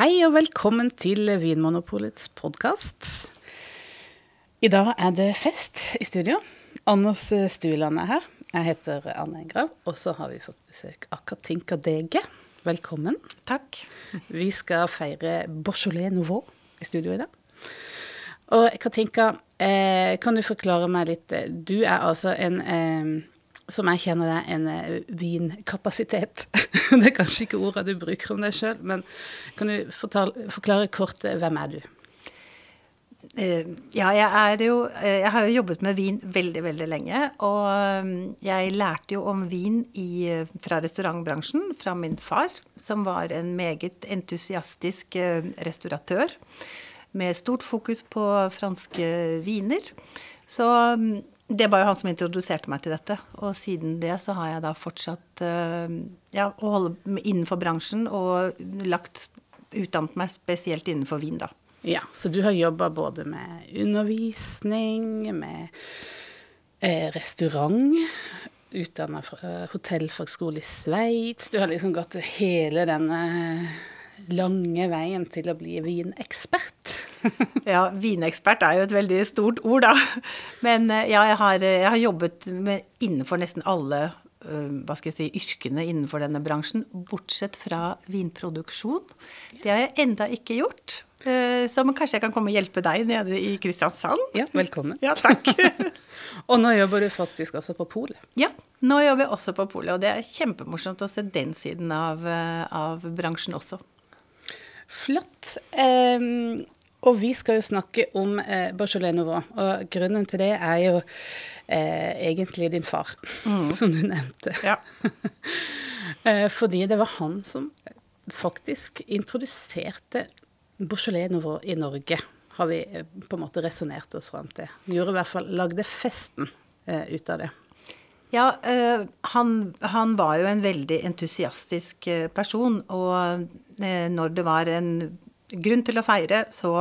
Hei og velkommen til Vinmonopolets podkast. I dag er det fest i studio. Anders Stueland er her. Jeg heter Anne Grav, og så har vi fått besøk av Katinka Dege. Velkommen. Takk. Vi skal feire Beaujolais Nouveau i studio i dag. Og Katinka, eh, kan du forklare meg litt Du er altså en eh, som jeg kjenner det, en eh, vinkapasitet. det er kanskje ikke ordet du bruker om deg sjøl, men kan du fortale, forklare kort eh, hvem er du? Uh, ja, jeg er jo Jeg har jo jobbet med vin veldig, veldig lenge. Og jeg lærte jo om vin i, fra restaurantbransjen fra min far, som var en meget entusiastisk restauratør med stort fokus på franske viner. Så det var jo han som introduserte meg til dette. Og siden det så har jeg da fortsatt uh, ja, å holde innenfor bransjen og lagt utdannet meg spesielt innenfor vin, da. Ja, så du har jobba både med undervisning, med eh, restaurant, utdanna fra eh, hotellfagskole i Sveits. Du har liksom gått hele denne lange veien til å bli vinekspert? Ja, vinekspert er jo et veldig stort ord, da. Men eh, ja, jeg har, jeg har jobbet med, innenfor nesten alle uh, hva skal jeg si, yrkene innenfor denne bransjen, bortsett fra vinproduksjon. Det har jeg enda ikke gjort. Så kanskje jeg kan komme og hjelpe deg nede i Kristiansand? Ja, velkommen. ja, takk. og nå jobber du faktisk også på polet? Ja, nå jobber jeg også på polet. Og det er kjempemorsomt å se den siden av, av bransjen også. Flott. Um, og vi skal jo snakke om eh, Beaujolais Nouveau. Og grunnen til det er jo eh, egentlig din far, mm. som du nevnte. Ja. eh, fordi det var han som faktisk introduserte Beaujolais Nouveau i Norge, har vi eh, på en måte resonnert oss fram til. Gjorde i hvert fall lagde festen eh, ut av det. Ja, øh, han, han, var jo en veldig entusiastisk person. Og når det var en grunn til å feire, så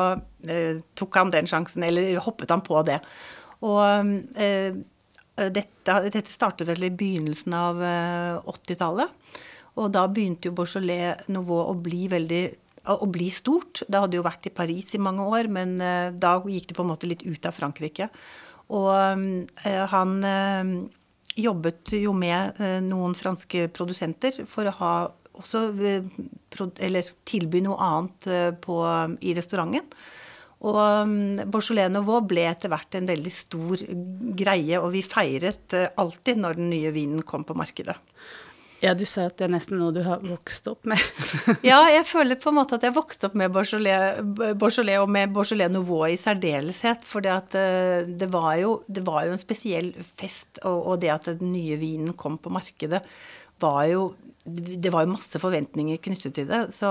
eh, tok han den sjansen, eller hoppet han på det. Og dette, dette, startet vel i begynnelsen av 80-tallet. Og da begynte jo Beaujolais Nouveau å bli veldig å bli stort. Det hadde jo vært i Paris i mange år, men da gikk det på en måte litt ut av Frankrike. Og han jobbet jo med eh, noen franske produsenter for å ha også eh, Eller tilby noe annet eh, på, i restauranten. Og mm, Beaujolais Nouveau ble etter hvert en veldig stor greie, og vi feiret alltid når den nye vinen kom på markedet. Ja, du sa at det er nesten noe du har vokst opp med. ja, jeg føler på en måte at jeg vokste opp med Beaujolais og med Beaujolais Nouveau i særdeleshet. For det, det, var jo, det var jo en spesiell fest, og, og det at den nye vinen kom på markedet, var jo det var jo masse forventninger knyttet til det. Så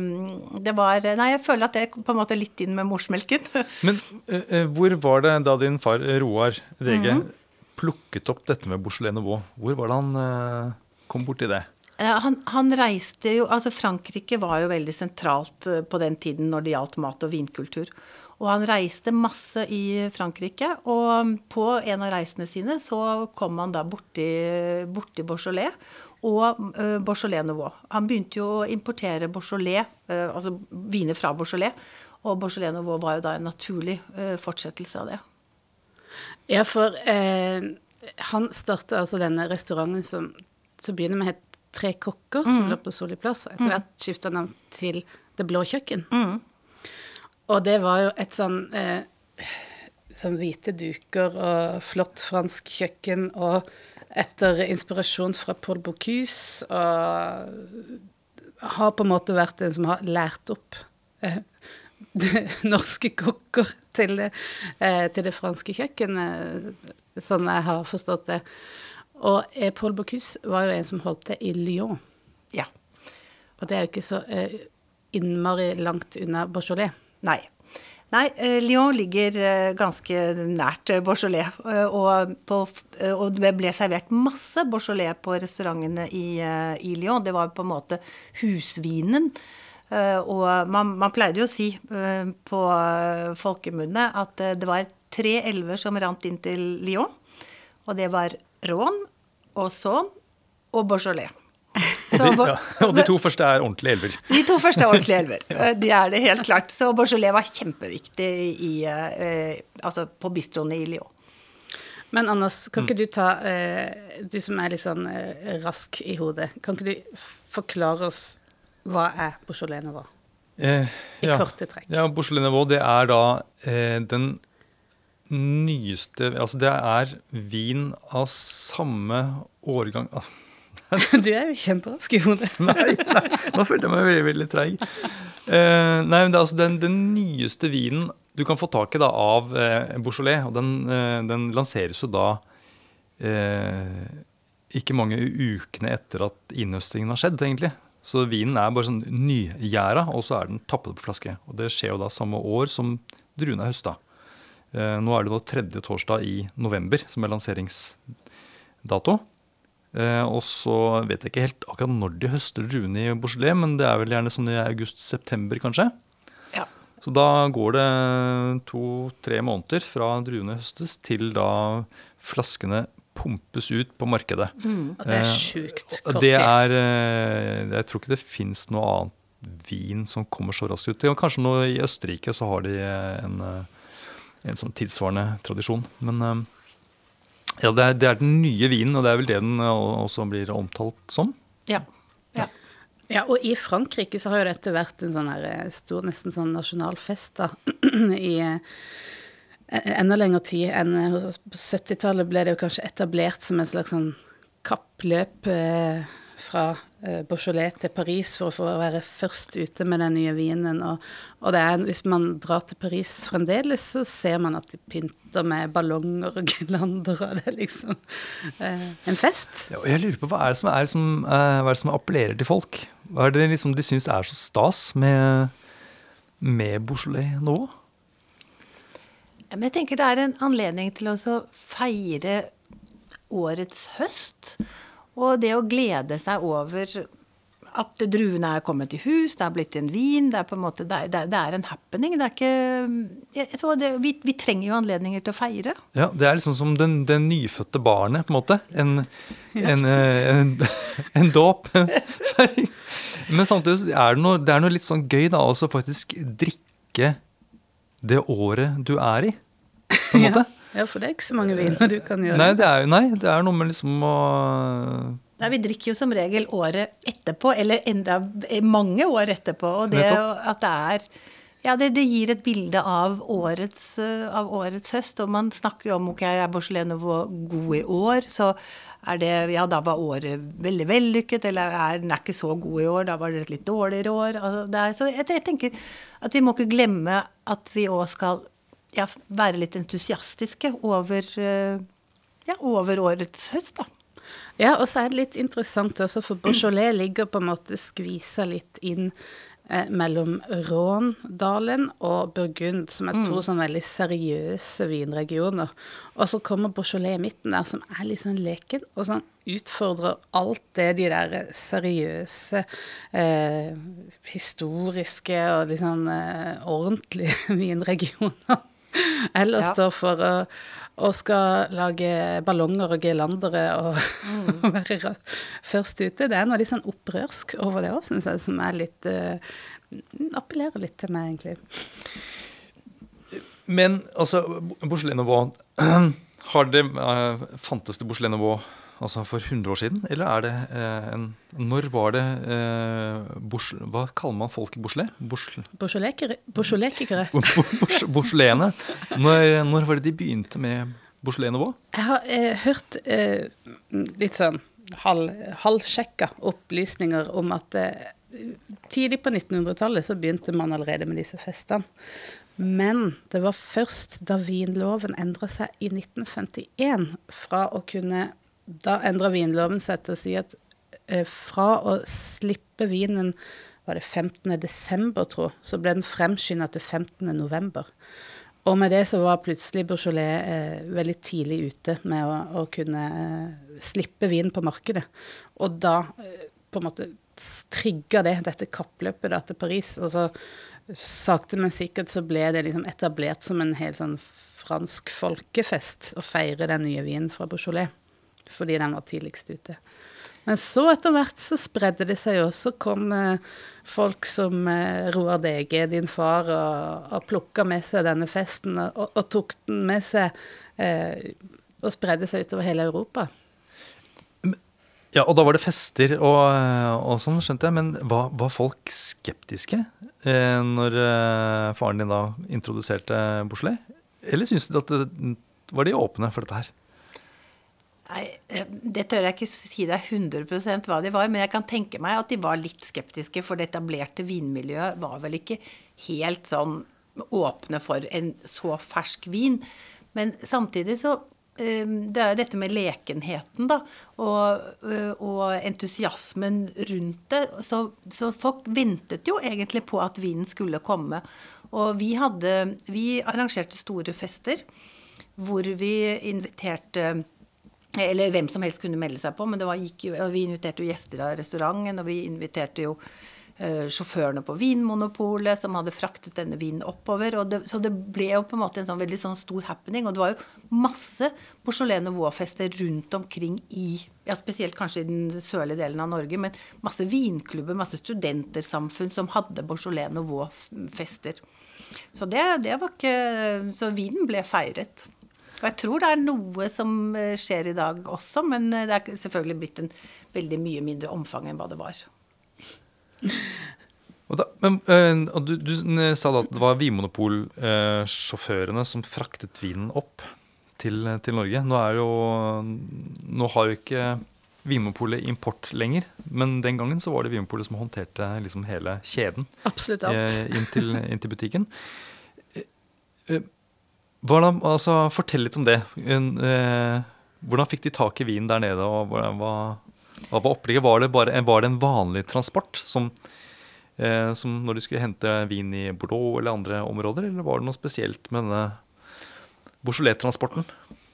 mm, det var Nei, jeg føler at det kom på en måte litt inn med morsmelken. Men uh, hvor var det da din far Roar Rege mm -hmm. plukket opp dette med Beaujolais Nouveau? Hvor var det han uh kom borti det? Han, han, reiste jo Altså, Frankrike var jo veldig sentralt eh, på den tiden når det gjaldt mat- og vinkultur. Og han reiste masse i Frankrike, og på en av reisene sine så kom han da borti, borti Beaujolais og uh, Beaujolais Nouveau. Han begynte jo å importere Beaujolais, uh, altså viner fra Beaujolais, og Beaujolais Nouveau var jo da en naturlig uh, fortsettelse av det. Ja, for han starta altså denne restauranten som så begynner med het Tre kokker, som mm. lå på Solli plass. Etter mm. hvert skifta navn til Det blå kjøkken. Mm. Og det var jo et sånn eh, sånn hvite duker og flott fransk kjøkken, og etter inspirasjon fra Paul Bocuse, og har på en måte vært en som har lært opp eh, norske kokker til eh, til det franske kjøkkenet, sånn jeg har forstått det. Og eh, Paul Bocuse var jo en som holdt til i Lyon. Ja. Og det er jo ikke så eh, innmari langt unna Beaujolais. Nei. Nei, eh, Lyon ligger eh, ganske nært eh, Beaujolais. Og, på, og, det ble servert masse Beaujolais på restaurantene i, i, Lyon. Det var på en måte husvinen. Og man, man pleide jo å si på folkemunne at det var tre elver som rant inn til Lyon. Og det var Rån og Saône og Beaujolais. Så, de, ja, og de to første er ordentlige elver. De to første er ordentlige elver. ja. De er det helt klart. Så Beaujolais var kjempeviktig i, eh, altså på bistroen i Lyon. Men Anders, kan ikke du ta eh, Du som er litt sånn eh, rask i hodet, kan ikke du forklare oss hva er Beaujolais Nouveau? Eh, I korte trekk. Ja, Beaujolais Nouveau, det er da eh, den nyeste Altså det er vin av samme årgang ah, Du er jo kjemperask i hodet. Nei, nei, nå følte jeg meg veldig, veldig treig. Uh, nei, men det er altså den, den nyeste vinen du kan få tak i da av uh, Beaujolais. Og den, uh, den lanseres jo da ikke mange ukene etter at innhøstingen har skjedd, egentlig. Så vinen er bare sånn nygjæra, og så er den tappet på flaske. Og det skjer jo da samme år som druene er høsta. Nå er det da tredje torsdag i november som er lanseringsdato. Eh, og så vet jeg ikke helt akkurat når de høster druene i Beaujolais, men det er vel gjerne sånn i august-september, kanskje. Ja. Så da går det to-tre måneder fra druene høstes til da flaskene pumpes ut på markedet. Og det er Eh, sjukt kort det tid. er eh, Jeg tror ikke det fins noe annet vin som kommer så raskt ut. Kanskje nå i Østerrike så har de en, en sånn tilsvarende tradisjon. Men eh, ja, det er, det er den nye vinen, og det er vel det den eh, også blir omtalt som. Ja. ja. Ja, og i Frankrike så har jo dette vært en sånn her eh, stor, nesten sånn nasjonalfest, da. I eh, enda lengre tid enn. På 70-tallet ble det jo kanskje etablert som en slags sånn kappløp eh, fra Beaujolais til Paris for å få være først ute med den nye vinen. Og, og det er, hvis man drar til Paris fremdeles, så ser man at de pynter med ballonger og girlander, og det er liksom eh, en fest. Ja, og jeg lurer på Hva er det som, er, som, eh, hva er det som appellerer til folk? Hva er det liksom de syns er så stas med, med Beaujolais nå? Men jeg tenker det er en anledning til å feire årets høst. Og det å glede seg over at druene er kommet i hus, det er blitt en vin. Det er på en måte, det er, det er- en happening. Det er ikke jeg, jeg tror det, vi, vi trenger jo anledninger til å feire. Ja, Det er liksom som den, den nyfødte barnet, på en måte. En, en, eh, en, en dåp. Men samtidig er det noe, det er noe litt sånn gøy da, også faktisk drikke det året du er i, på en måte. Ja, for det er ikke så mange viner du kan gjøre. Nei, det er, nei, det er noe med liksom å Nei, Vi drikker jo som regel året etterpå, eller enda mange år etterpå. Og det Nettopp. at det er Ja, det, det gir et bilde av årets, eh, av årets høst. Og man snakker jo om ok, er Borselene god i år, så er det Ja, da var året veldig vellykket, eller er den er ikke så god i år, da var det et litt dårligere år. Altså, det er, så jeg, jeg tenker at vi må ikke glemme at vi òg skal ja, være litt entusiastiske over, eh, ja, over årets høst, da. Ja, og så er det litt interessant også, for Beaujolais ligger på en måte skvisa litt inn eh, mellom Råndalen og Burgund, som er to sånn veldig seriøse vinregioner. Og så kommer Beaujolais i midten der, som er litt sånn leken, og som utfordrer alt det de der seriøse, eh, historiske og litt sånn eh, ordentlige vinregionene ellers Ja. står for. å, å skal lage ballonger og girlandere og være først ute. Det er noe litt sånn opprørsk over det òg, syns jeg, som er litt uh, Appellerer litt til meg, egentlig. Men altså, Beaujolais Nouveau har det, uh, Fantes det Beaujolais Nouveau altså for 100 år siden? Eller er det eh, en Når var det eh, bors, Hva kaller man folk i Beaujolais-kikere. Bourge- Beaujolaiene. Når, når var det de begynte med Nouveau? Jeg har eh, hørt eh, litt sånn halv, halvsjekka opplysninger om at eh, tidlig på 1900-tallet så begynte man allerede med disse festene. Men det var først da vinloven endra seg i 1951, fra å kunne Da endrer vinloven seg til å si at eh, fra å slippe vinen var det 15. desember, tro, så ble den fremskynda til 15. november. Og med det så var plutselig Beaujolais eh, veldig tidlig ute med å, å kunne eh, slippe vin på markedet. Og da eh, på en måte trigga det dette kappløpet da til Paris. Og så sakte, men sikkert så ble det liksom etablert som en helt sånn fransk folkefest å feire den nye vinen fra Beaujolais. Fordi den var tidligst ute. Men så etter hvert så spredde det seg jo. Så kom eh, folk som eh, Roar Dege, din far, og, og plukka med seg denne festen og, og, tok den med seg eh, og spredde seg utover hele Europa. Ja, og da var det fester og, og sånn, skjønte jeg. Men var, var folk skeptiske eh, når eh, faren din da introduserte Beaujolais? Eller syns du at det, var de åpne for dette her? Nei, eh, Det tør jeg ikke si deg 100% hva de var, men jeg kan tenke meg at de var litt skeptiske, for det etablerte vinmiljøet var vel ikke helt sånn åpne for en så fersk vin. Men samtidig så Ehm, det er jo dette med lekenheten, da, og, øh, og entusiasmen rundt det. Så, så, folk ventet jo egentlig på at vinen skulle komme. Og vi hadde Vi arrangerte store fester hvor vi inviterte eller hvem som helst kunne melde seg på, men var, jo, vi inviterte jo gjester av restauranten, og vi inviterte jo uh, sjåførene på Vinmonopolet som hadde fraktet denne vinen oppover. Det, så det ble jo på en måte en sånn veldig sånn stor happening. Og det var jo masse Beaujolais Nouveau-fester rundt omkring i ja, Spesielt kanskje i den sørlige delen av Norge, men masse vinklubber, masse studentersamfunn som hadde Beaujolais Nouveau-fester. Så det, det Så vinen ble feiret. Og jeg tror det er noe som eh, skjer i dag også, men eh, det er selvfølgelig blitt en veldig mye mindre omfang enn hva det var. Da, men, øh, du, du, sa da at det var Vinmonopol-sjåførene som fraktet vinen opp til, til, Norge. Nå, er jo, nå har jo ikke Vinmonopolet import lenger, men den gangen så var det Vinmonopolet som håndterte liksom hele kjeden Absolutt alt. Eh, inn, til, inn til butikken. Hva, altså, fortell litt om det. Hvordan fikk de tak i vinen der nede? og hva, hva opplegget? Var det, bare, var det en vanlig transport som, eh, som, når de skulle hente vin i Bordeaux eller andre områder, eller var det noe spesielt med denne Beaujolais-transporten?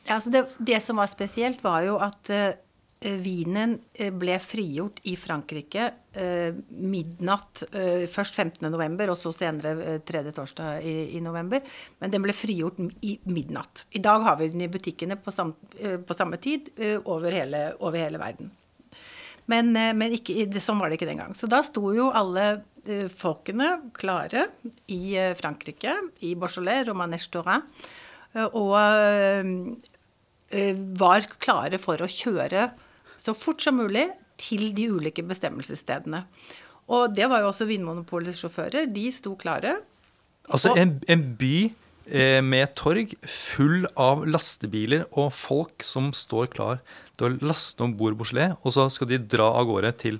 Ja, altså det, det, som var spesielt, var jo at eh, vinen eh, ble frigjort i Frankrike eh, midnatt. Eh, først 15.11., og så senere eh, tredje torsdag i, november. Men den ble frigjort i midnatt. I dag har vi den i butikkene på, samme, på samme tid over hele, over hele verden. Men, eh, men ikke, sånn var det ikke den gang. Så da sto jo alle folkene klare i Frankrike, i Beaujolais, Romaneche Dorin, og var klare for å kjøre så fort som mulig til de ulike bestemmelsesstedene. Og det var jo også Vinmonopolets sjåfører. De sto klare. Altså en, en by Eh, med torg full av lastebiler og folk som står klar til å laste om bord Bouchelet, og så skal de dra av gårde til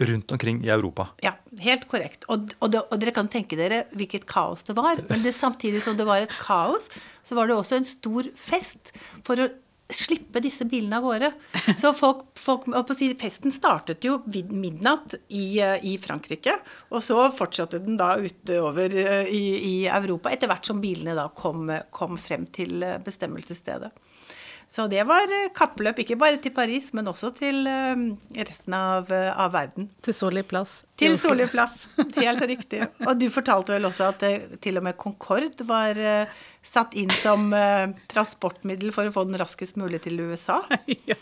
rundt omkring i Europa. Ja, helt korrekt. Og, og, det, og, dere kan tenke dere hvilket kaos det var. Men det, samtidig som det var et kaos, så var det også en stor fest for å slippe disse bilene av gårde. Så folk, folk si, Festen startet jo midnatt i, eh, i, Frankrike, og så fortsatte den da utover eh, i, i Europa etter hvert som bilene da kom, kom frem til eh, bestemmelsesstedet. Så det var kappløp, ikke bare til Paris, men også til resten av, av verden. Til Solli plass. Til Solli plass, helt riktig. Og du fortalte vel også at til og med Concorde var satt inn som transportmiddel for å få den raskest mulig til USA. ja,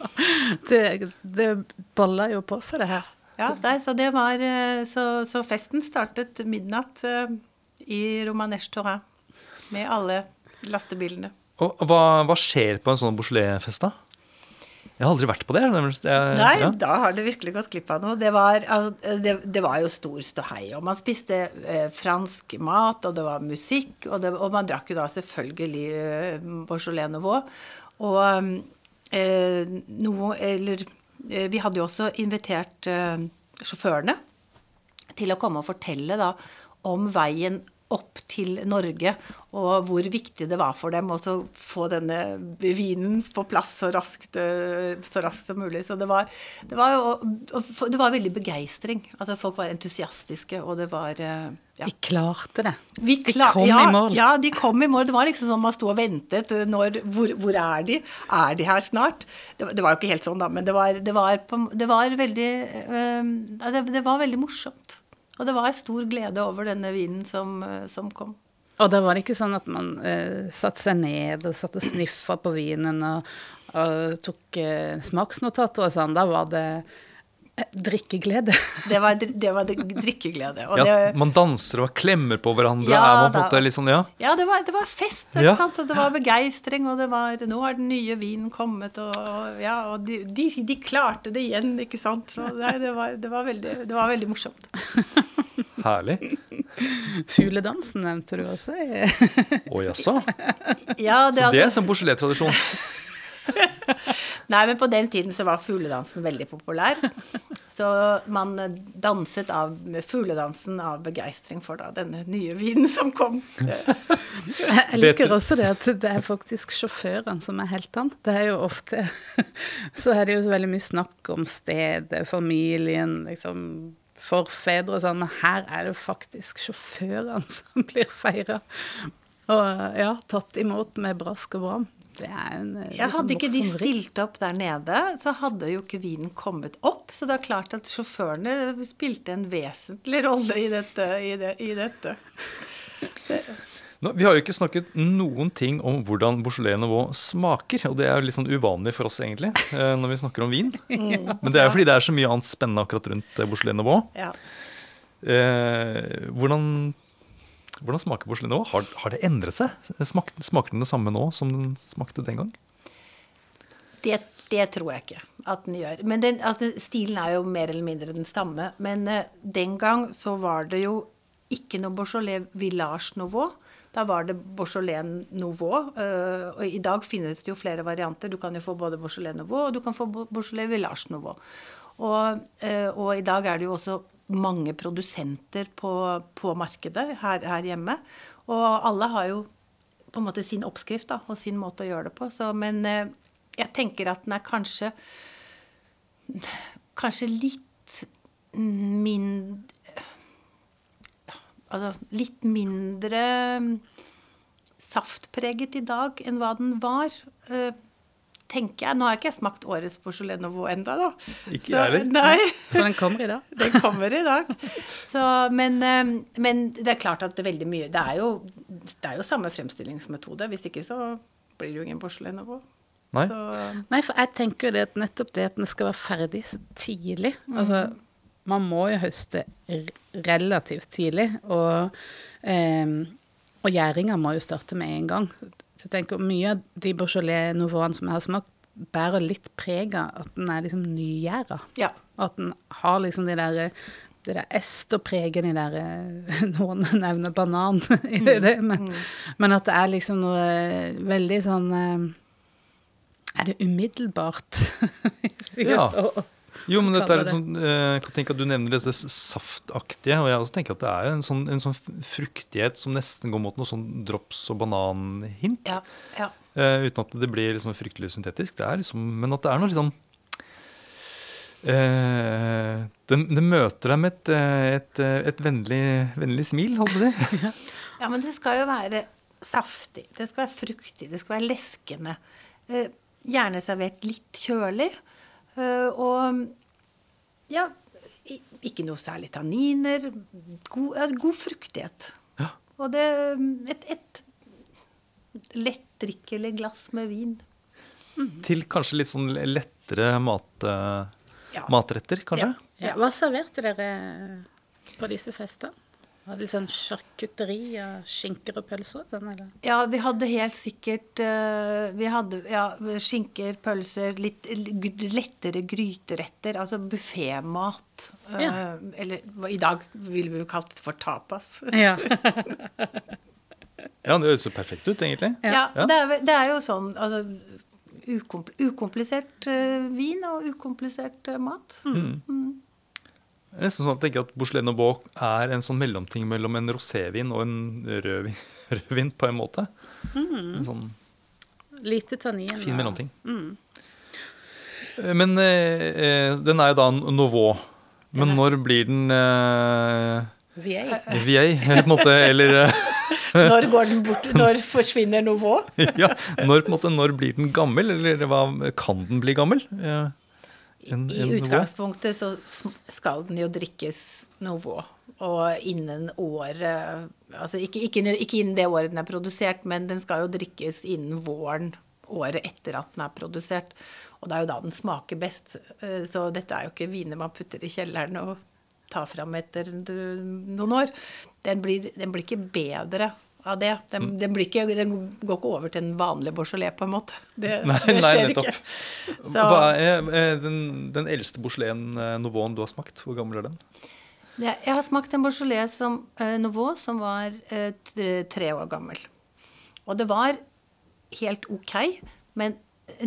det, det balla jo på seg, det her. Ja, nei, så, det var, så, så, festen startet midnatt i Romanesh Torin med alle lastebilene. Og hva, hva skjer på en sånn Beaujolais-fest, da? Jeg har aldri vært på det. Jeg, Nei, ja. da har du virkelig gått glipp av noe. Det var, altså, det, det var jo stor ståhei. Og man spiste eh, fransk mat, og det var musikk. Og, det, og man drakk jo da selvfølgelig eh, Beaujolais Nouveau. Og eh, noe Eller eh, vi hadde jo også invitert eh, sjåførene til å komme og fortelle da om veien opp til Norge, og hvor viktig det var for dem å få denne vinen på plass så raskt, eh, så raskt som mulig. Så det var, det var, jo, det var veldig begeistring. Altså folk var entusiastiske, og det var eh, ja. De klarte det. Klar, de kom ja, i mål. Ja, de kom i mål. Det var liksom sånn man sto og ventet. Når, hvor, hvor, er de? Er de her snart? Det, det, var jo ikke helt sånn, da, men det var, det var, det var veldig øh, det, var veldig morsomt. Og det var stor glede over denne vinen som, eh, som kom. Og det var ikke sånn at man uh, satte seg ned og satt og sniffa på vinen og, og tok uh, smaksnotater og sånn. Da var det Drikkeglede. Det var, det var drikkeglede. Og ja, det, man danser og klemmer på hverandre. Ja, er man på en måte litt sånn, ja? Ja, det var, det var fest. Ja. Sant? Og det var begeistring, og det var Nå har den nye vinen kommet, og, ja, og de, de, de, klarte det igjen, ikke sant. Så nei, det, var, det, var veldig, det var veldig morsomt. Herlig. Fugledansen nevnte du også. Å jaså? Ja, det, så det er altså, sånn Beaujolais-tradisjon? Nei, men på den tiden så var fugledansen veldig populær. Så man danset av fugledansen av begeistring for da denne nye vinen som kom. Jeg liker også det at det er faktisk sjåføren som er heltene. Det er jo ofte Så er det jo så veldig mye snakk om stedet, familien, liksom forfedre og sånn. Her er det faktisk sjåførene som blir feira. Og ja, tatt imot med brask og bram. Det er en liksom, ja, Hadde ikke de stilt opp der nede, så hadde jo ikke vinen kommet opp. Så det er klart at sjåførene spilte en vesentlig rolle i dette. I det, i dette. Nå, vi har jo ikke snakket noen ting om hvordan Beaujolais Nouveau smaker. Og det er jo litt sånn uvanlig for oss, egentlig, eh, når vi snakker om vin. Mm. Men det er jo fordi det er så mye annet spennende akkurat rundt Beaujolais Nouveau. Ja. Eh, hvordan hvordan smaker porselen nå? Har, har, det endret seg? Smak, smaker den det samme nå som den smakte den gang? Det, det tror jeg ikke at den gjør. Men den, altså, stilen er jo mer eller mindre den samme. Men uh, den gang så var det jo ikke noe Beaujolais Village Nouveau. Da var det Beaujolais Nouveau. Uh, og i dag finnes det jo flere varianter. Du kan jo få både Beaujolais Nouveau og du kan få Beaujolais Village Nouveau. Og, uh, og i dag er det jo også mange produsenter på, på markedet her, her, hjemme. Og alle har jo på en måte sin oppskrift da, og sin måte å gjøre det på. Så, men eh, jeg tenker at den er kanskje Kanskje litt mindre Altså litt mindre saftpreget i dag enn hva den var. Tenker jeg. Nå har jeg ikke smakt årets Beaujolais Nouveau enda, da. Ikke jeg heller. Nei. For den kommer i dag. Den kommer i dag. Så, men, eh, men, det er klart at det er veldig mye Det er jo, det er jo samme fremstillingsmetode. Hvis ikke så blir det jo ingen Beaujolais Nouveau. Nei. Så. Nei, for jeg tenker det at nettopp det at den skal være ferdig tidlig. Mm. Altså, man må jo høste relativt tidlig. Og, eh, og gjæringa må jo starte med en gang. Jeg tenker Mye av de Beaujolais Nouveauene som jeg har smakt, bærer litt preg av at den er liksom nygjæra. Ja. At den har liksom de der det der esterpreget i der Noen nevner banan i det, mm, men, mm. men, at det er liksom noe veldig sånn eh, Er det umiddelbart? ja. Jo, men dette er litt sånn, eh, jeg kan tenke at Du nevner det saftaktige. og Jeg også tenker at det er en sånn, en sånn fruktighet som nesten går mot noe sånn drops- og bananhint. Ja, ja. Uh, uten at det blir liksom fryktelig syntetisk. Det er liksom, men at det er noe liksom uh, det, det, møter deg med et, et, et vennlig, vennlig, smil, holdt på å si. ja, men det skal jo være saftig. Det skal være fruktig. Det skal være leskende. Uh, gjerne servert litt kjølig. Og ja, ikke noe særlig tanniner. God, god fruktighet. Ja. Og det et, et lettdrikkelig glass med vin. Mm. Til kanskje litt sånn lettere mat, ja. matretter, kanskje? Ja. Hva serverte dere på disse festene? Var det litt sånn sjarkutteri av skinker og pølser? Sånn, eller? Ja, vi hadde helt sikkert uh, Vi hadde ja, skinker, pølser, litt lettere gryteretter. Altså buffémat. Uh, ja. Eller i dag ville vi jo kalt det for tapas. Ja. ja, det høres så perfekt ut, egentlig. Ja, ja. Det, er, det, er, jo sånn altså, ukomplisert uh, vin og ukomplisert mat. Mm. Mm. Det er nesten sånn at jeg tenker at Beaujolais Nouveau er en sånn mellomting mellom en rosévin og en rødvin, rødvin på en måte. Mm. En sånn Lite tannin. Fin mellomting. Mm. Eh, men eh, eh, den er jo da Nouveau. Men når blir den eh, Vieille. Vieille, på en måte, eller eh, Når går den bort? Når forsvinner Nouveau? ja, når, på en måte, når blir den gammel, eller hva, kan den bli gammel? Ja. En, I utgangspunktet så skal den jo drikkes Novo. Og innen året Altså ikke, ikke, ikke, innen det året den er produsert, men den skal jo drikkes innen våren året etter at den er produsert. Og det er jo da den smaker best. Eh, så dette er jo ikke viner man putter i kjelleren og tar fram etter noen år. Den blir, den blir ikke bedre av det. Den, mm. den, ikke, den, går ikke over til en vanlig Beaujolais, på en måte. Det, nei, det skjer nei, ikke. Så. Hva er den, den eldste Beaujolais eh, Nouveau du har smakt? Hvor gammel er den? Jeg har smakt en Beaujolais som, uh, Nouveau som var uh, tre år gammel. Og det var helt ok, men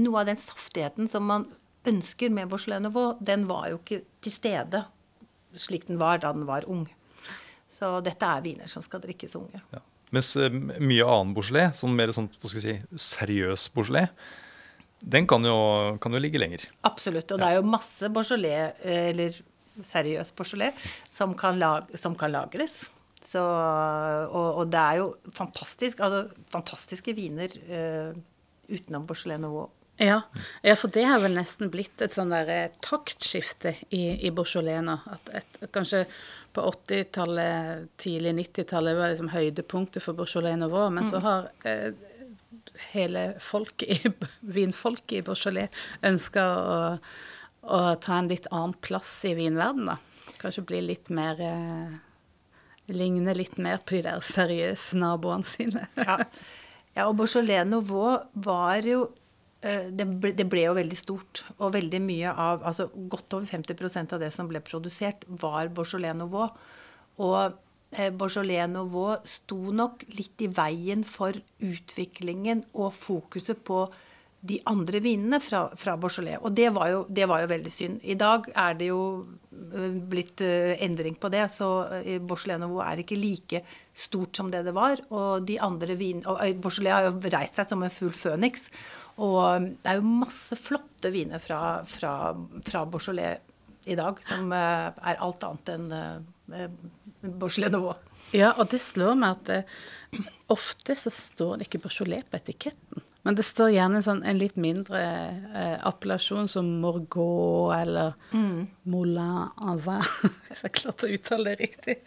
noe av den saftigheten som man ønsker med Beaujolais Nouveau, den var jo ikke til stede slik den var da den var ung. Så dette er viner som skal drikkes unge. Ja. Mens uh, mye annen Beaujolais, sånn mer sånn, hva skal jeg si, seriøs Beaujolais, den kan jo, kan jo, ligge lenger. Absolutt. Og ja. det er jo masse Beaujolais, eller seriøs Beaujolais, som kan, lag, som kan lagres. Så, og, og, det er jo fantastisk, altså, fantastiske viner uh, utenom Beaujolais Nouveau. Ja. ja, for det har vel nesten blitt et sånn der eh, taktskifte i, i Beaujolais nå. At et, kanskje på 80-tallet, tidlig 90-tallet var liksom høydepunktet for Beaujolais Nouveau, men mm. så har eh, hele folket i, vinfolket i Beaujolais ønska å, å, ta en litt annen plass i vinverdenen, da. Kanskje bli litt mer eh, Ligne litt mer på de der seriøse naboene sine. ja. ja, og Beaujolais Nouveau var jo det ble, det ble, jo veldig stort. Og veldig mye av Altså godt over 50% av det som ble produsert, var Beaujolais Nouveau. Og eh, Beaujolais Nouveau sto nok litt i veien for utviklingen og fokuset på de andre vinene fra, fra Beaujolais. Og det var, jo, det var, jo, veldig synd. I dag er det jo eh, blitt uh, endring på det, så uh, Beaujolais Nouveau er ikke like stort som det det var. Og de andre vin, og uh, Beaujolais har jo reist seg som en full føniks. Og det er jo masse flotte viner fra, fra, fra Beaujolais i dag som uh, er alt annet enn uh, Beaujolais Nouveau. Ja, og det slår meg at det, ofte så står det ikke Beaujolais på etiketten. Men det står gjerne sånn en litt mindre eh, appellasjon som Morgot eller mm. Moulin Avin, hvis jeg klarte å uttale det riktig.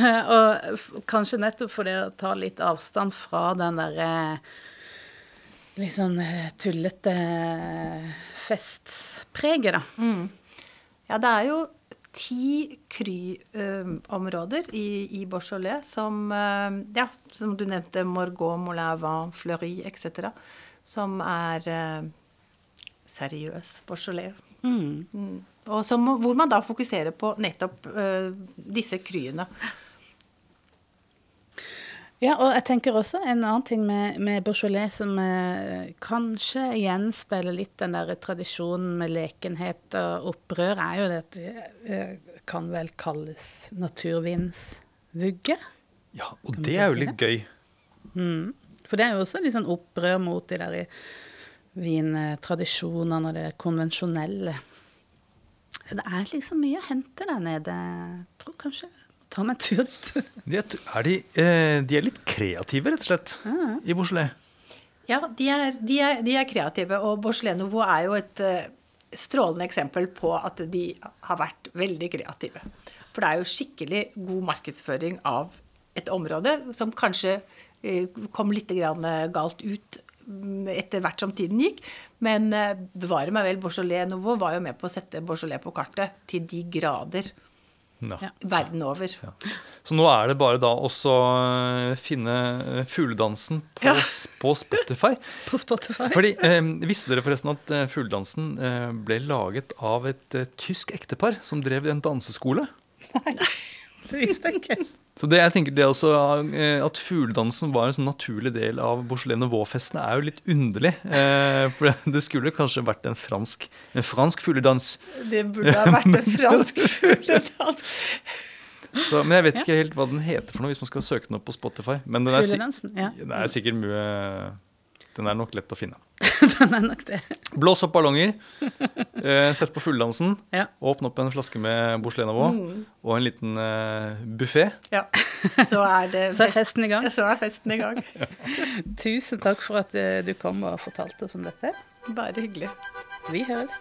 og kanskje nettopp fordi å ta litt avstand fra den derre eh, litt sånn eh, tullete festpreget, da. Mm. Ja, det er jo ti Kry-områder uh, i, i Beaujolais som Ja, som du nevnte, Morgot, Moulin, Fleury etc. Som er eh, seriøs Beaujolais. Mm. Mm. Og som, hvor man da fokuserer på nettopp disse kryene. Ja, og jeg tenker også en annen ting med, med Beaujolais som eh, kanskje gjenspeiler litt den der tradisjonen med lekenhet og opprør, er jo det at det eh, kan vel kalles naturvinsvugge. Ja, og det er jo litt gøy. Mm. For det er jo også litt sånn opprør mot de der vintradisjonene og det konvensjonelle. Så det er liksom mye å hente der nede. Tror kanskje Ta meg tut. de, er de, eh, de, er litt kreative, rett og slett, ja. i Beaujolais? Ja, de er, de, er, de er, kreative. Og Beaujolais Nouveau er jo et uh, strålende eksempel på at de har vært veldig kreative. For det er jo skikkelig god markedsføring av et område som kanskje uh, kom litt galt ut mm, etter hvert som tiden gikk. Men bevare meg vel, Beaujolais Nouveau var jo med på å sette Beaujolais på kartet til de grader. Ja. Verden over. Ja. Så nå er det bare da også eh, finne eh, fugledansen på, ja. på, Spotify. på Spotify. Fordi, eh, Visste dere forresten at eh, fugledansen eh, ble laget av et eh, tysk ektepar som drev en danseskole? Nei, det visste jeg ikke. Så det jeg tenker det også, eh, At fugledansen var en sånn naturlig del av Beaujolais Nouveau-festene, er jo litt underlig. Eh, for det skulle kanskje vært en fransk, en fransk fugledans. Det burde ha vært en fransk fugledans. Så, men jeg vet ikke helt hva den heter for noe, hvis man skal søke den opp på Spotify. Men den er, ja. det er sikkert mye Den er nok lett å finne. den er nok det. Blås opp ballonger. Eh, sett på fulldansen. Ja. Åpne opp en flaske med Beaujolais mm. og en liten eh, buffé. Ja. Så er, det Så er festen i gang. Så er festen i gang. ja. Tusen takk for at eh, du kom og fortalte oss om dette. Bare hyggelig. Vi høres.